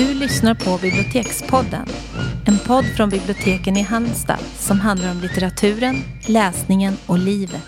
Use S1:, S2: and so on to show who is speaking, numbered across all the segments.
S1: Du lyssnar på Bibliotekspodden. En podd från biblioteken i Halmstad som handlar om litteraturen, läsningen och livet.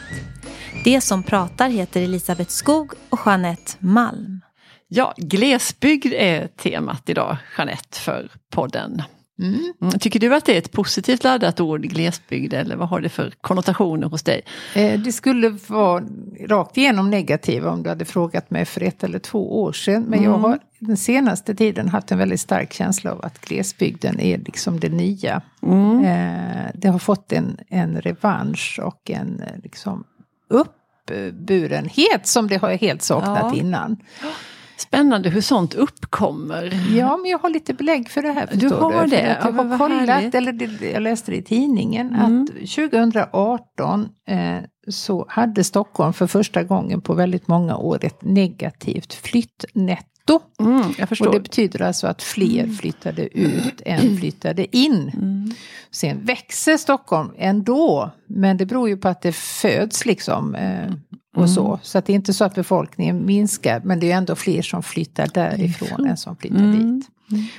S1: Det som pratar heter Elisabeth Skog och Jeanette Malm.
S2: Ja, glesbygd är temat idag, Jeanette, för podden. Mm. Tycker du att det är ett positivt laddat ord, glesbygd, eller vad har det för konnotationer hos dig?
S3: Eh, det skulle vara rakt igenom negativa om du hade frågat mig för ett eller två år sedan. Men mm. jag har den senaste tiden haft en väldigt stark känsla av att glesbygden är liksom det nya. Mm. Eh, det har fått en, en revansch och en eh, liksom uppburenhet som det har helt saknat ja. innan.
S2: Spännande hur sånt uppkommer.
S3: Ja, men jag har lite belägg för det här.
S2: Du har
S3: du?
S2: det?
S3: jag har kollat, eller jag läste det i tidningen, mm. att 2018 eh, så hade Stockholm för första gången på väldigt många år ett negativt flyttnetto. Mm, och det betyder alltså att fler mm. flyttade ut än flyttade in. Mm. Sen växer Stockholm ändå, men det beror ju på att det föds liksom eh, och mm. så. Så att det är inte så att befolkningen minskar, men det är ändå fler som flyttar därifrån än som flyttar mm. dit.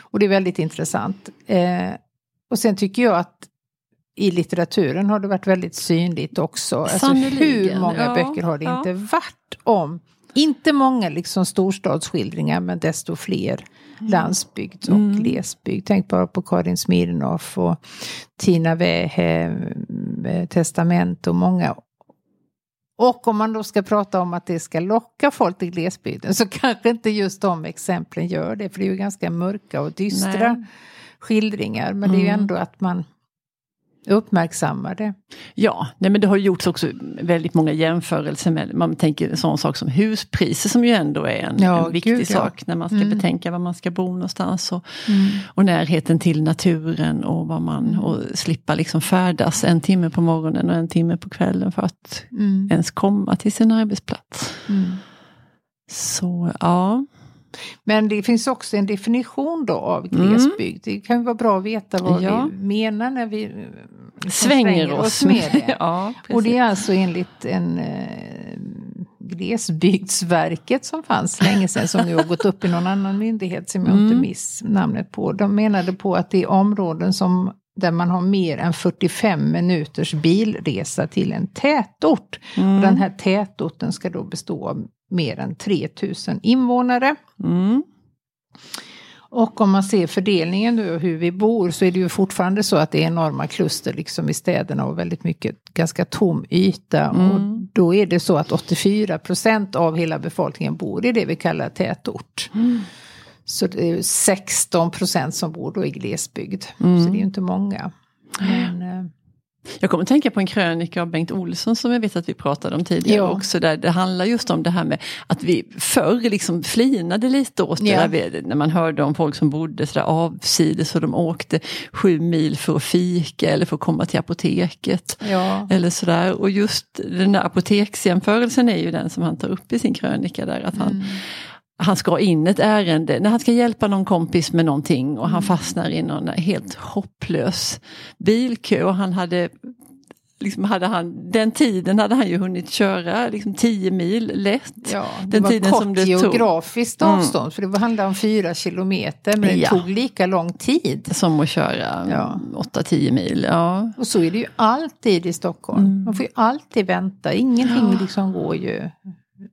S3: Och det är väldigt intressant. Eh, och sen tycker jag att i litteraturen har det varit väldigt synligt också. Alltså hur många ja, böcker har det ja. inte varit om inte många liksom storstadsskildringar men desto fler mm. landsbygd och mm. glesbygd. Tänk bara på Karin Smirnoff och Tina Wehe, eh, Testament och många och om man då ska prata om att det ska locka folk till glesbygden så kanske inte just de exemplen gör det. För det är ju ganska mörka och dystra Nej. skildringar. Men mm. det är ju mm. ändå att man uppmärksammar det.
S2: Ja, nej men det har gjorts också väldigt många jämförelser med, man tänker en sån sak som huspriser som ju ändå är en, ja, en viktig gud, sak ja. när man ska mm. betänka var man ska bo någonstans. Och, mm. och närheten till naturen och, vad man, mm. och slippa liksom färdas en timme på morgonen och en timme på kvällen för att mm. ens komma till sin arbetsplats. Mm. Så ja.
S3: Men det finns också en definition då av glesbygd. Mm. Det kan vara bra att veta vad ja. vi menar när vi
S2: liksom svänger, oss med det.
S3: ja, och det är alltså enligt en eh, Glesbygdsverket som fanns länge sedan som nu har gått upp i någon annan myndighet som jag mm. inte miss namnet på. De menade på att det är områden som där man har mer än 45 minuters bilresa till en tätort. Mm. Och den här tätorten ska då bestå av mer än 3000 invånare. Mm. Och om man ser fördelningen nu hur vi bor så är det ju fortfarande så att det är enorma kluster liksom i städerna och väldigt mycket ganska tom yta. Mm. Och då är det så att 84 procent av hela befolkningen bor i det vi kallar tätort. Mm. Så det är 16 procent som bor då i glesbygd. Mm. Så det är ju inte många. Men, eh,
S2: jag kommer att tänka på en krönika av Bengt Olsson som jag vet att vi pratade om tidigare ja. också. Där det handlar just om det här med att vi förr liksom flinade lite åt ja. det där när man hörde om folk som bodde sådär avsides och de åkte sju mil för att fika eller för att komma till apoteket. Ja. Eller sådär. Och just den där apoteksjämförelsen är ju den som han tar upp i sin krönika där. Att han, mm han ska in ett ärende, när han ska hjälpa någon kompis med någonting och han mm. fastnar i någon helt hopplös bilkö och han hade Liksom hade han, den tiden hade han ju hunnit köra liksom 10 mil lätt.
S3: Ja, det den var tiden kort som det geografiskt tog. avstånd mm. för det handlade om 4 kilometer men det tog lika lång tid.
S2: Som att köra ja. 8-10 mil. Ja.
S3: Och så är det ju alltid i Stockholm. Mm. Man får ju alltid vänta, ingenting ja. liksom går ju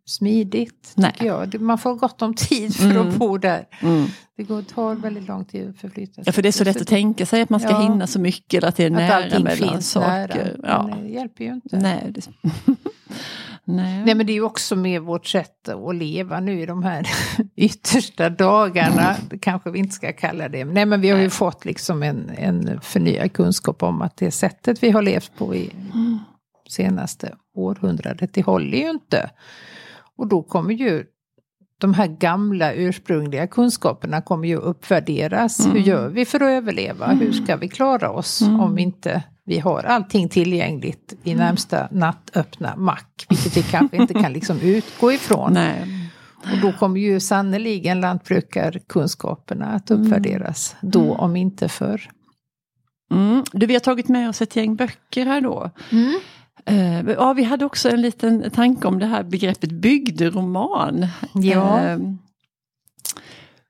S3: smidigt. Tycker jag. Man får gott om tid för mm. att bo där. Mm. Det går, tar väldigt lång tid att förflytta sig.
S2: Ja, för det är så lätt att tänka sig att man ska ja. hinna så mycket, eller att det är att nära mellan saker.
S3: Nära. Ja. Men det hjälper ju inte.
S2: Nej, det...
S3: Nej. Nej men det är ju också med vårt sätt att leva nu i de här yttersta dagarna. Kanske vi inte ska kalla det. Nej men vi har ju fått liksom en, en förnyad kunskap om att det sättet vi har levt på i mm. senaste århundradet, det håller ju inte. Och då kommer ju de här gamla ursprungliga kunskaperna kommer ju uppvärderas. Mm. Hur gör vi för att överleva? Mm. Hur ska vi klara oss mm. om inte vi har allting tillgängligt i mm. närmsta nattöppna mack? Vilket vi kanske inte kan liksom utgå ifrån.
S2: Nej.
S3: Och då kommer ju sannoliken lantbrukarkunskaperna att mm. uppvärderas. Då mm. om inte förr.
S2: Du, vi har tagit med oss ett gäng böcker här då. Uh, ja, vi hade också en liten tanke om det här begreppet bygderoman.
S3: Ja. Uh,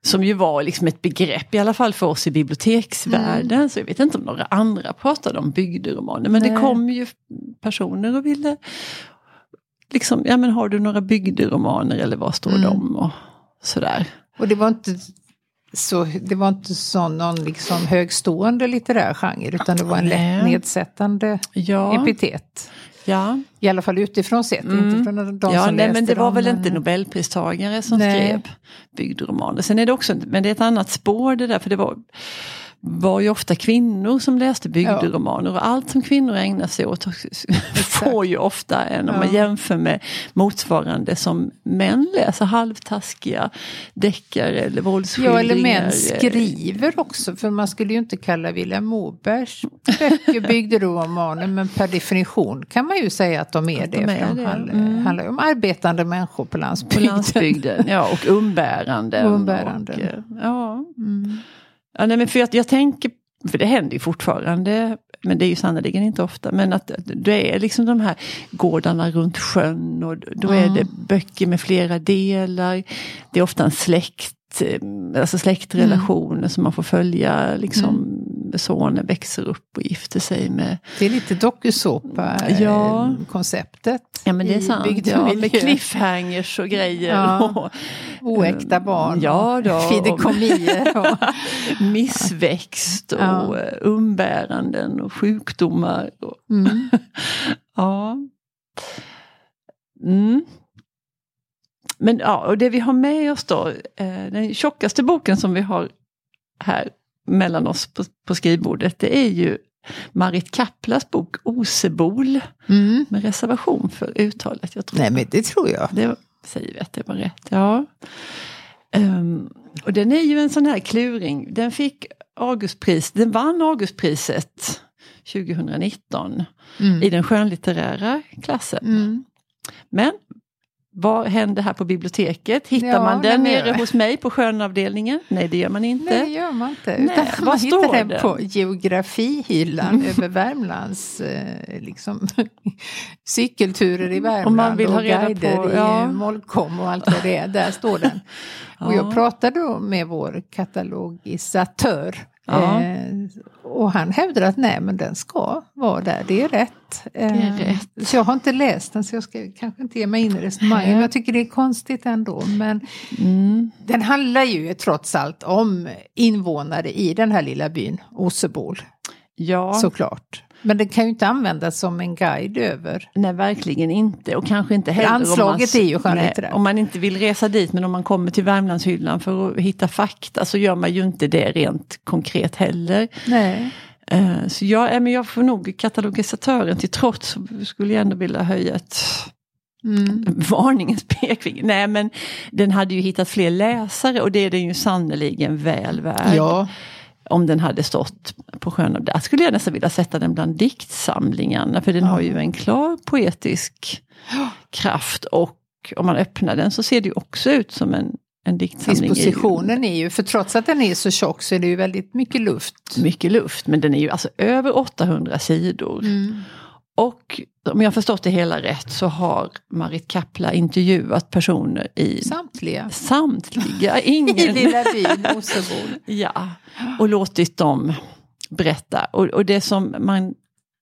S2: Som ju var liksom ett begrepp, i alla fall för oss i biblioteksvärlden. Mm. Så jag vet inte om några andra pratade om bygderomaner. Men Nej. det kom ju personer och ville liksom, ja men har du några bygderomaner eller vad står mm. de? Och sådär.
S3: Och det var inte så, det var inte så någon liksom högstående litterär genre utan det var en lätt nedsättande ja. epitet. Ja. I alla fall utifrån sett, mm. inte från de
S2: ja,
S3: som
S2: nej,
S3: läste
S2: men Det var
S3: dem,
S2: väl inte nobelpristagare som nej. skrev bygderomaner. Sen är det också, men det är ett annat spår det där, för det var var ju ofta kvinnor som läste bygderomaner och allt som kvinnor ägnar sig åt får ju ofta en, om man jämför med motsvarande som män läser, halvtaskiga deckare eller våldsskildringar.
S3: Ja, eller män skriver också, för man skulle ju inte kalla Vilhelm Mobergs böcker bygderomaner, men per definition kan man ju säga att de är att det. De, är för de handlar, mm. handlar om arbetande människor på landsbygden. På landsbygden
S2: ja, och umbäranden.
S3: umbäranden. Och, eh,
S2: ja. Mm. Ja, nej, men för jag, jag tänker, för det händer ju fortfarande, men det är ju sannerligen inte ofta, men att det är liksom de här gårdarna runt sjön och då mm. är det böcker med flera delar. Det är ofta en släkt alltså släktrelationer mm. som man får följa liksom sonen växer upp och gifter sig med...
S3: Det är lite dokusåpa-konceptet. Ja.
S2: ja men det är sant, ja, med cliffhangers och grejer. Ja. Och,
S3: Oäkta barn,
S2: ja, då,
S3: fideikommier.
S2: Och, missväxt och ja. umbäranden och sjukdomar. Och, mm. ja. Mm. Men ja, och det vi har med oss då, eh, den tjockaste boken som vi har här mellan oss på, på skrivbordet, det är ju Marit Kaplas bok Osebol. Mm. Med reservation för uttalet. Jag
S3: tror Nej men det tror jag.
S2: Det säger vi att det var rätt, ja. Um, och den är ju en sån här kluring. Den fick Augustpris, den vann Augustpriset 2019 mm. i den skönlitterära klassen. Mm. Men vad händer här på biblioteket? Hittar ja, man den nere jag... hos mig på skönavdelningen? Nej det gör man inte.
S3: Nej det gör man inte. Nej, Utan man hittar den, den på geografihyllan mm. över Värmlands eh, liksom, cykelturer i Värmland Om man vill och ha reda guider på, ja. i Molkom och allt vad det är. Där står den. Och jag pratade då med vår katalogisatör Ja. Eh, och han hävdar att nej men den ska vara där, det är rätt.
S2: Det är eh, rätt.
S3: Så jag har inte läst den så jag ska kanske inte ge mig in i resonemanget. Men jag tycker det är konstigt ändå. Men mm. den handlar ju trots allt om invånare i den här lilla byn Osebol. Ja. Såklart. Men det kan ju inte användas som en guide över.
S2: Nej, verkligen inte. Och kanske inte heller
S3: Anslaget
S2: om man,
S3: är ju skönlitterärt.
S2: Om man inte vill resa dit, men om man kommer till Värmlandshyllan för att hitta fakta så gör man ju inte det rent konkret heller.
S3: Nej.
S2: Uh, så jag, men jag får nog katalogisatören till trots skulle jag ändå vilja höja ett Mm. Varningens pekfinger. Nej men den hade ju hittat fler läsare och det är den ju sannerligen väl värd.
S3: Ja
S2: om den hade stått på sjön. Där skulle jag nästan vilja sätta den bland diktsamlingarna för den har ju en klar poetisk kraft och om man öppnar den så ser det ju också ut som en, en diktsamling.
S3: Dispositionen är ju, för trots att den är så tjock så är det ju väldigt mycket luft.
S2: Mycket luft, men den är ju alltså över 800 sidor. Mm. Och om jag förstått det hela rätt så har Marit Kapla intervjuat personer i...
S3: Samtliga.
S2: Samtliga, ingen.
S3: I lilla byn Osebol.
S2: ja, och låtit dem berätta. Och, och det som, man,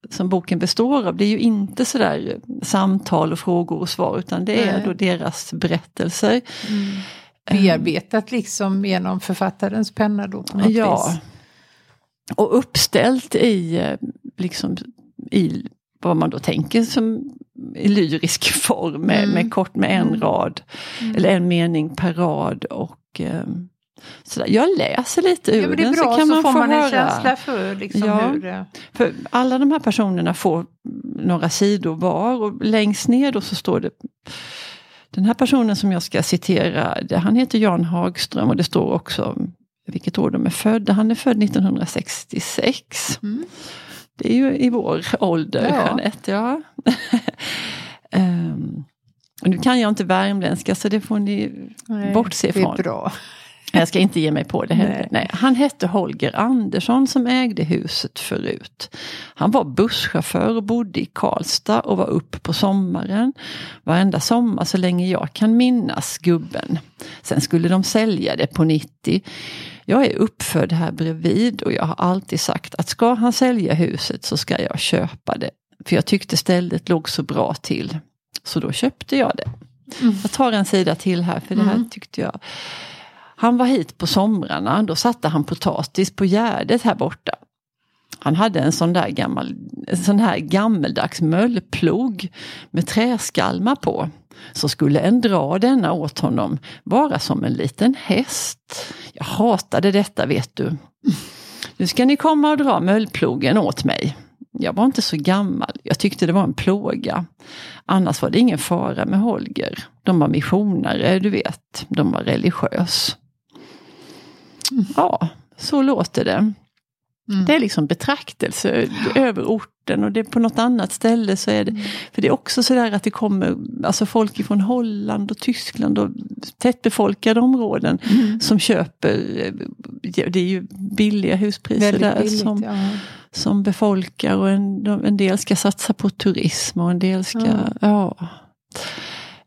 S2: som boken består av det är ju inte sådär samtal och frågor och svar utan det är Nej. då deras berättelser. Mm.
S3: Bearbetat liksom genom författarens penna då på något ja. vis.
S2: Och uppställt i, eh, liksom, i vad man då tänker som i lyrisk form med, mm. med kort med en mm. rad mm. eller en mening per rad. och eh, sådär. Jag läser lite ur
S3: ja, den
S2: så
S3: kan så man få man höra. känsla för, liksom ja, hur
S2: för alla de här personerna får några sidor var och längst ner då så står det den här personen som jag ska citera, det, han heter Jan Hagström och det står också vilket år de är födda. Han är född 1966. Mm. Det är ju i vår ålder, ja. Jeanette. Ja. um, nu kan jag inte värmländska så det får ni Nej, bortse ifrån.
S3: Det är bra.
S2: Jag ska inte ge mig på det heller. Nej. Nej. Han hette Holger Andersson som ägde huset förut. Han var busschaufför och bodde i Karlstad och var upp på sommaren. Varenda sommar så länge jag kan minnas gubben. Sen skulle de sälja det på 90. Jag är uppfödd här bredvid och jag har alltid sagt att ska han sälja huset så ska jag köpa det. För jag tyckte stället låg så bra till. Så då köpte jag det. Mm. Jag tar en sida till här för det här mm. tyckte jag han var hit på somrarna, då satte han potatis på gärdet här borta. Han hade en sån där gammal, en sån här gammeldags möllplog med träskalmar på. Så skulle en dra denna åt honom vara som en liten häst. Jag hatade detta vet du. Nu ska ni komma och dra möllplogen åt mig. Jag var inte så gammal, jag tyckte det var en plåga. Annars var det ingen fara med Holger. De var missionare, du vet. De var religiös. Ja, så låter det. Mm. Det är liksom betraktelse över orten och det på något annat ställe så är det, mm. för det är också sådär att det kommer alltså folk ifrån Holland och Tyskland och tättbefolkade områden mm. som köper, det är ju billiga huspriser Väldigt där billigt, som, ja. som befolkar och en, en del ska satsa på turism och en del ska, ja. ja.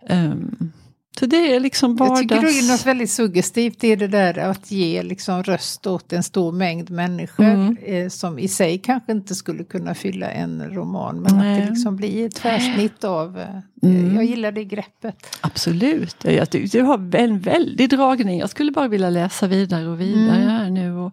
S2: Um, så det är liksom vardags...
S3: Jag tycker det är något väldigt suggestivt i det där att ge liksom röst åt en stor mängd människor mm. eh, som i sig kanske inte skulle kunna fylla en roman. Men Nej. att det liksom blir ett tvärsnitt av... Eh, mm. Jag gillar det greppet.
S2: Absolut, jag tycker du har en väldig dragning. Jag skulle bara vilja läsa vidare och vidare mm. här nu. Och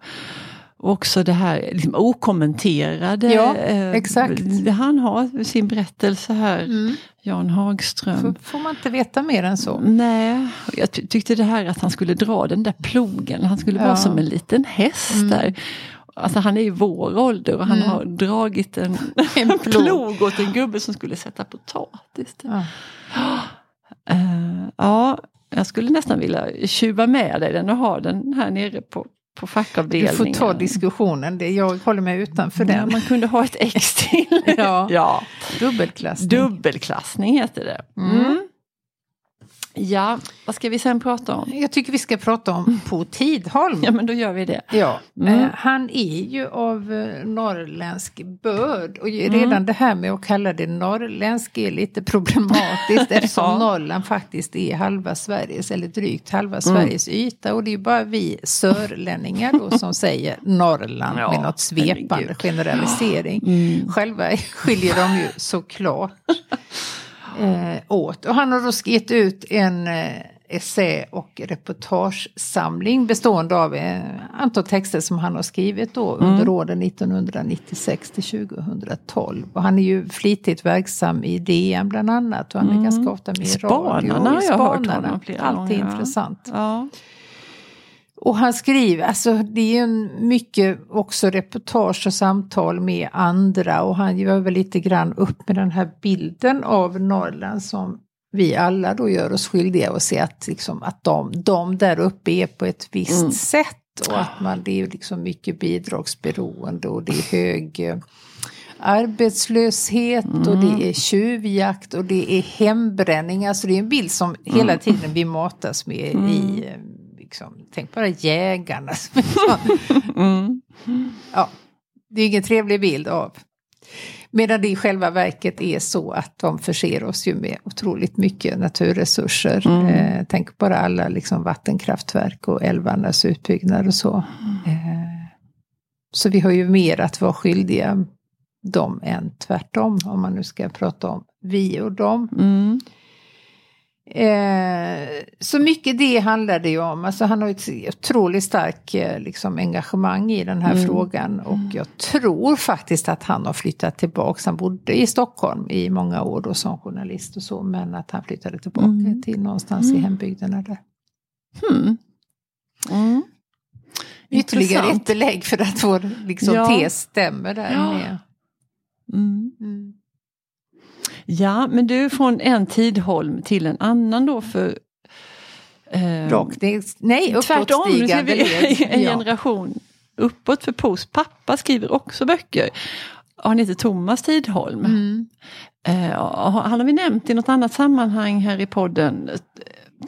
S2: också det här liksom, okommenterade.
S3: Ja, eh, exakt.
S2: Han har sin berättelse här, mm. Jan Hagström. Får,
S3: får man inte veta mer än så?
S2: Nej, jag tyckte det här att han skulle dra den där plogen. Han skulle ja. vara som en liten häst mm. där. Alltså han är i vår ålder och han mm. har dragit en, en plog. plog åt en gubbe som skulle sätta potatis. Ja. Uh, ja, jag skulle nästan vilja tjuva med dig den och ha den här nere på på fackavdelningen.
S3: Du får ta diskussionen, jag håller mig utanför ja, den.
S2: Man kunde ha ett X till.
S3: ja. ja. Dubbelklassning.
S2: Dubbelklassning heter det. Mm. Mm. Ja, vad ska vi sen prata om?
S3: Jag tycker vi ska prata om på Tidholm.
S2: Ja, men då gör vi det.
S3: Ja, mm. eh, han är ju av eh, norrländsk börd och redan mm. det här med att kalla det norrländsk är lite problematiskt eftersom ja. Norrland faktiskt är halva Sveriges, eller drygt halva mm. Sveriges yta och det är bara vi sörlänningar då som säger Norrland ja, med något svepande generalisering. Mm. Själva skiljer de ju såklart eh, åt. Och han har då skrivit ut en eh, essä och reportagesamling bestående av eh, antal texter som han har skrivit då mm. under åren 1996 till 2012. Och han är ju flitigt verksam i DN bland annat och han är mm. ganska ofta med i radio.
S2: Spanarna har jag hört honom
S3: Alltid gånger. intressant. Ja. Och han skriver, alltså det är en mycket också reportage och samtal med andra och han gör väl lite grann upp med den här bilden av Norrland som vi alla då gör oss skyldiga att se att, liksom, att de, de där uppe är på ett visst mm. sätt och att man, det är liksom mycket bidragsberoende och det är hög eh, arbetslöshet mm. och det är tjuvjakt och det är hembränning. Alltså det är en bild som hela mm. tiden vi matas med mm. i eh, liksom, tänk bara jägarna. mm. ja, det är ingen trevlig bild av. Medan det i själva verket är så att de förser oss ju med otroligt mycket naturresurser. Mm. Eh, tänk bara alla liksom, vattenkraftverk och älvarnas utbyggnad och så. Eh, så vi har ju mer att vara skyldiga dem än tvärtom, om man nu ska prata om vi och dem. Mm. Eh, så mycket det handlar det ju om. Alltså han har ett otroligt starkt eh, liksom, engagemang i den här mm. frågan. Och mm. jag tror faktiskt att han har flyttat tillbaka. Han bodde i Stockholm i många år då som journalist och så. Men att han flyttade tillbaka mm. till någonstans mm. i hembygderna där. Hmm. Mm. Ytterligare ett belägg för att vår liksom, ja. tes stämmer där ja. med. Mm.
S2: Ja, men du från en Tidholm till en annan då för
S3: eh, Rakt, nej, uppåtstigande led.
S2: en generation uppåt för Pos pappa skriver också böcker. Han heter Thomas Tidholm. Mm. Eh, han har vi nämnt i något annat sammanhang här i podden.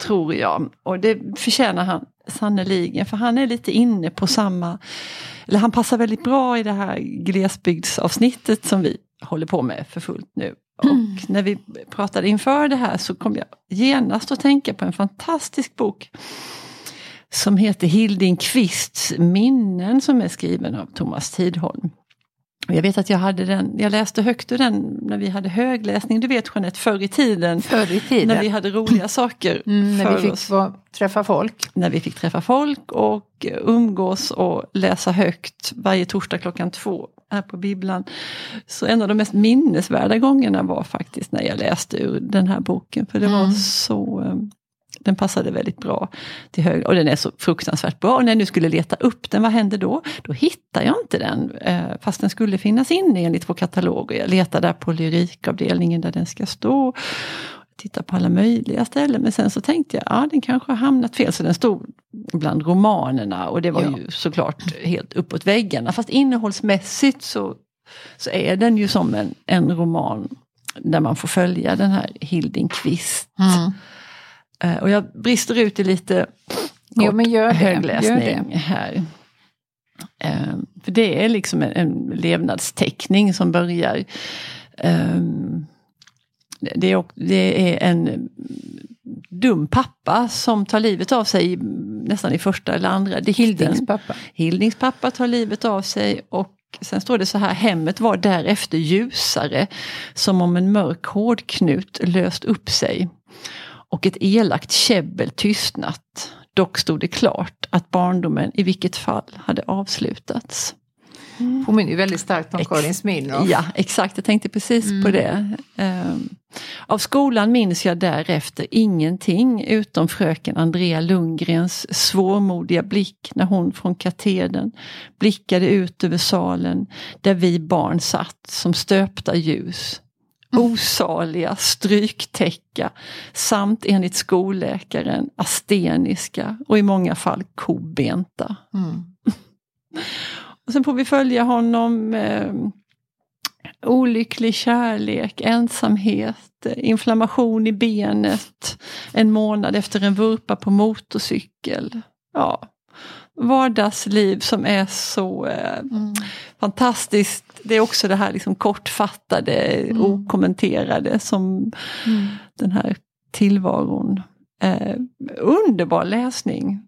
S2: tror jag. Och det förtjänar han sannoliken för han är lite inne på samma, eller han passar väldigt bra i det här glesbygdsavsnittet som vi håller på med för fullt nu. Mm. Och när vi pratade inför det här så kom jag genast att tänka på en fantastisk bok som heter Hilding Kvists minnen som är skriven av Thomas Tidholm. Jag vet att jag hade den, jag läste högt ur den när vi hade högläsning. Du vet Jeanette, förr i tiden.
S3: Förr i tiden.
S2: När vi hade roliga saker
S3: mm, När vi fick oss. träffa folk.
S2: När vi fick träffa folk och umgås och läsa högt varje torsdag klockan två här på bibblan. Så en av de mest minnesvärda gångerna var faktiskt när jag läste ur den här boken. För det mm. var så eh, den passade väldigt bra till höger och den är så fruktansvärt bra. Och när jag nu skulle leta upp den, vad hände då? Då hittar jag inte den, eh, fast den skulle finnas inne enligt vår katalog. Och jag letade där på lyrikavdelningen där den ska stå. Titta på alla möjliga ställen, men sen så tänkte jag, ja den kanske har hamnat fel. Så den stod bland romanerna och det var ja. ju såklart helt uppåt väggarna. Fast innehållsmässigt så, så är den ju som en, en roman där man får följa den här Hilding Kvist. Mm Eh, och jag brister ut i lite kort jo, men gör det, högläsning gör det. här. Eh, för det är liksom en, en levnadsteckning som börjar ehm, det är, det är en dum pappa som tar livet av sig nästan i första eller andra dikten.
S3: Hildings pappa.
S2: Hildings pappa tar livet av sig och sen står det så här, hemmet var därefter ljusare som om en mörk hårdknut löst upp sig och ett elakt käbbel tystnat. Dock stod det klart att barndomen i vilket fall hade avslutats.
S3: Mm. Påminner ju väldigt starkt om Ex Karin Smirnoff.
S2: Ja, exakt. Jag tänkte precis mm. på det. Um, av skolan minns jag därefter ingenting utom fröken Andrea Lundgrens svårmodiga blick när hon från katedern blickade ut över salen där vi barn satt som stöpta ljus osaliga, stryktäcka samt enligt skolläkaren asteniska och i många fall kobenta. Mm. och sen får vi följa honom eh, olycklig kärlek, ensamhet, inflammation i benet en månad efter en vurpa på motorcykel. Ja, vardagsliv som är så eh, mm. fantastiskt. Det är också det här liksom kortfattade, mm. okommenterade som mm. den här tillvaron. Eh, underbar läsning.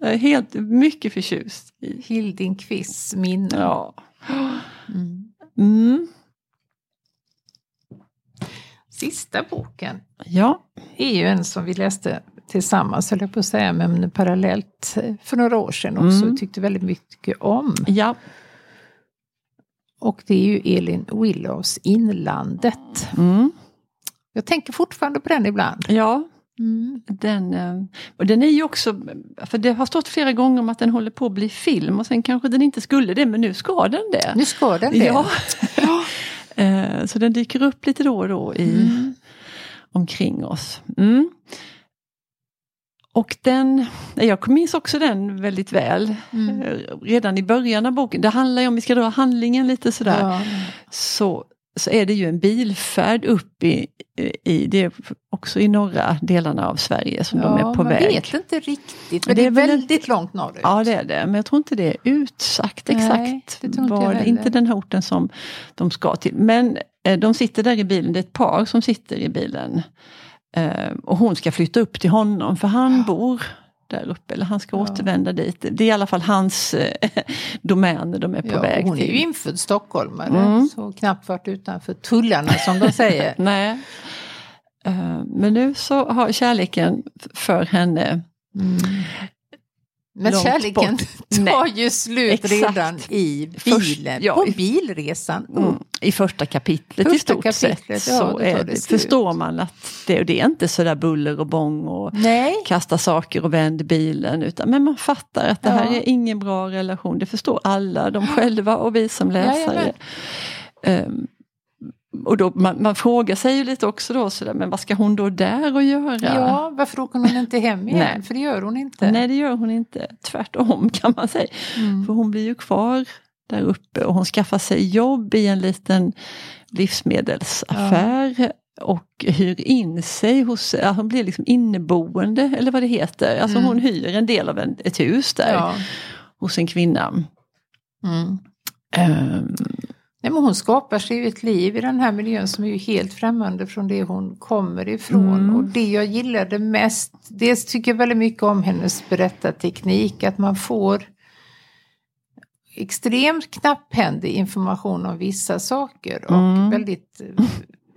S2: Jag är helt mycket förtjust i.
S3: Hilding Kvists minne.
S2: Ja. Mm. mm.
S3: Sista boken
S2: ja.
S3: är ju en som vi läste tillsammans, höll jag på att säga, men parallellt för några år sedan också. Mm. Tyckte väldigt mycket om.
S2: Ja.
S3: Och det är ju Elin Willows Inlandet. Mm. Jag tänker fortfarande på den ibland.
S2: Ja, Mm. Den, eh, och den är ju också, för det har stått flera gånger om att den håller på att bli film och sen kanske den inte skulle det men nu ska den det.
S3: Nu ska den det.
S2: Ja. Eh, så den dyker upp lite då och då i, mm. omkring oss. Mm. Och den, jag minns också den väldigt väl. Mm. Eh, redan i början av boken, det handlar ju om, vi ska dra handlingen lite sådär. Ja. Så, så är det ju en bilfärd upp i, i det också i norra delarna av Sverige som ja, de är på väg.
S3: Man vet inte riktigt, men det, är väldigt inte, långt norrut.
S2: Ja det är det, men jag tror inte det är utsagt Nej, exakt. Det inte var det inte den här orten som de ska till. Men eh, de sitter där i bilen, det är ett par som sitter i bilen. Eh, och hon ska flytta upp till honom för han ja. bor där uppe, eller han ska ja. återvända dit. Det är i alla fall hans eh, domäner de är på ja, väg
S3: hon
S2: till.
S3: Hon är ju infödd stockholmare, mm. så knappt varit utanför tullarna som de säger.
S2: Nej. Uh, men nu så har kärleken för henne mm.
S3: Men kärleken tar ju slut Exakt. redan i bilen, ja, på bilresan. Mm.
S2: I första kapitlet första i stort kapitlet, sett så är det, förstår man att det, det är inte sådär buller och bång och Nej. kasta saker och vänd bilen. Utan, men man fattar att det ja. här är ingen bra relation. Det förstår alla, de själva och vi som läsare. Ja, um, och då, man, man, frågar sig ju lite också då, så där, men vad ska hon då där och göra?
S3: Ja, varför åker hon inte hem igen? Nej. För det gör hon inte.
S2: Nej, det gör hon inte. Tvärtom kan man säga. Mm. För hon blir ju kvar där uppe och hon skaffar sig jobb i en liten livsmedelsaffär. och hyr in sig hos, ja, hon blir liksom inneboende eller vad det heter. Alltså mm. hon hyr en del av en, ett hus där ja. hos en kvinna. Mm.
S3: Um, Nej, men hon skapar sig ett liv i den här miljön som är ju helt främmande från det hon kommer ifrån. Mm. Och det jag gillade mest, dels tycker jag väldigt mycket om hennes berättarteknik, att man får extremt knapphändig information om vissa saker och mm. väldigt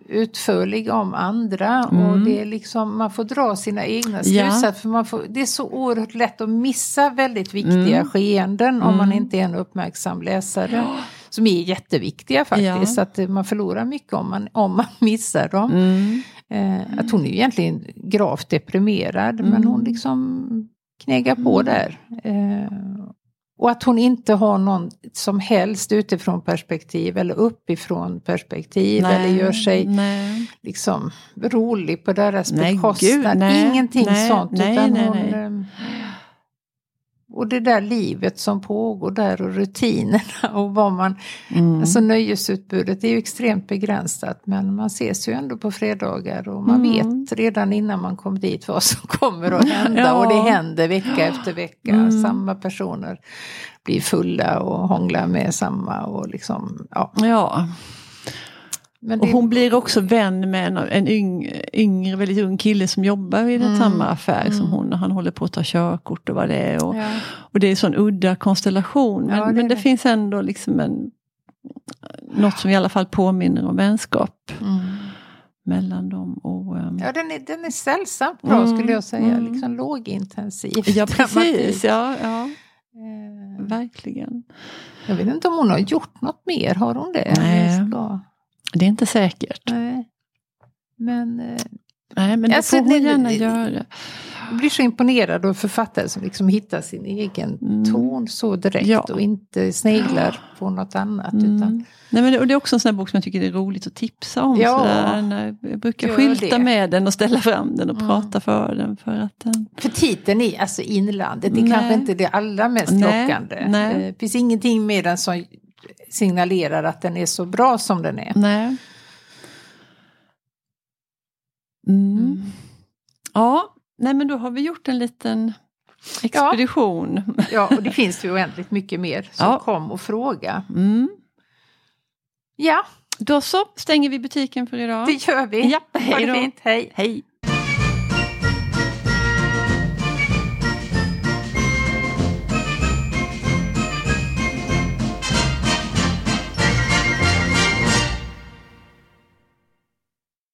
S3: utförlig om andra. Mm. Och det är liksom, man får dra sina egna slutsatser. Ja. För man får, det är så oerhört lätt att missa väldigt viktiga mm. skeenden om man mm. inte är en uppmärksam läsare. Som är jätteviktiga faktiskt. Ja. Att man förlorar mycket om man, om man missar dem. Mm. Eh, att hon är egentligen gravt deprimerad men hon mm. liksom knegar på mm. där. Eh, och att hon inte har någon som helst utifrån perspektiv eller uppifrån perspektiv nej, eller gör sig nej. liksom rolig på deras bekostnad. Ingenting nej, sånt. Nej, utan hon, ehm, och det där livet som pågår där och rutinerna och vad man... Mm. Alltså nöjesutbudet är ju extremt begränsat men man ses ju ändå på fredagar och man mm. vet redan innan man kom dit vad som kommer att hända ja. och det händer vecka efter vecka. Mm. Samma personer blir fulla och hånglar med samma och liksom... Ja.
S2: ja. Det... Och hon blir också vän med en, en yng, yngre, väldigt ung kille som jobbar i mm. samma affär mm. som hon. Han håller på att ta körkort och vad det är. Och, ja. och det är en sån udda konstellation. Men, ja, det, men det, det, finns ändå liksom en, något som i alla fall påminner om vänskap. Mm. Mellan dem och... Um...
S3: Ja den är, den är sällsamt bra mm. skulle jag säga. Mm. Liksom lågintensivt.
S2: Ja precis, ja, ja. Eh. Verkligen.
S3: Jag vet inte om hon har gjort något mer, har hon det?
S2: Nej. Det är inte säkert. Nej.
S3: Men, eh,
S2: Nej, men det alltså, får hon gärna det, göra.
S3: Jag blir så imponerad av författare som liksom hittar sin egen mm. ton så direkt ja. och inte sneglar på något annat. Mm. Utan...
S2: Nej, men det, och det är också en sån här bok som jag tycker är roligt att tipsa om. Ja. Sådär, jag brukar Gör skylta det. med den och ställa fram den och mm. prata för den. För, att den...
S3: för titeln är alltså Inlandet, det är Nej. kanske inte det allra mest Nej. lockande. Nej. Det finns ingenting med den som signalerar att den är så bra som den är.
S2: Nej. Mm. Mm. Ja, nej men då har vi gjort en liten expedition.
S3: Ja, ja och det finns ju oändligt mycket mer. Så ja. kom och fråga. Mm. Ja.
S2: Då så stänger vi butiken för idag.
S3: Det gör vi.
S2: Ja, hej då.
S3: Hej.
S2: hej.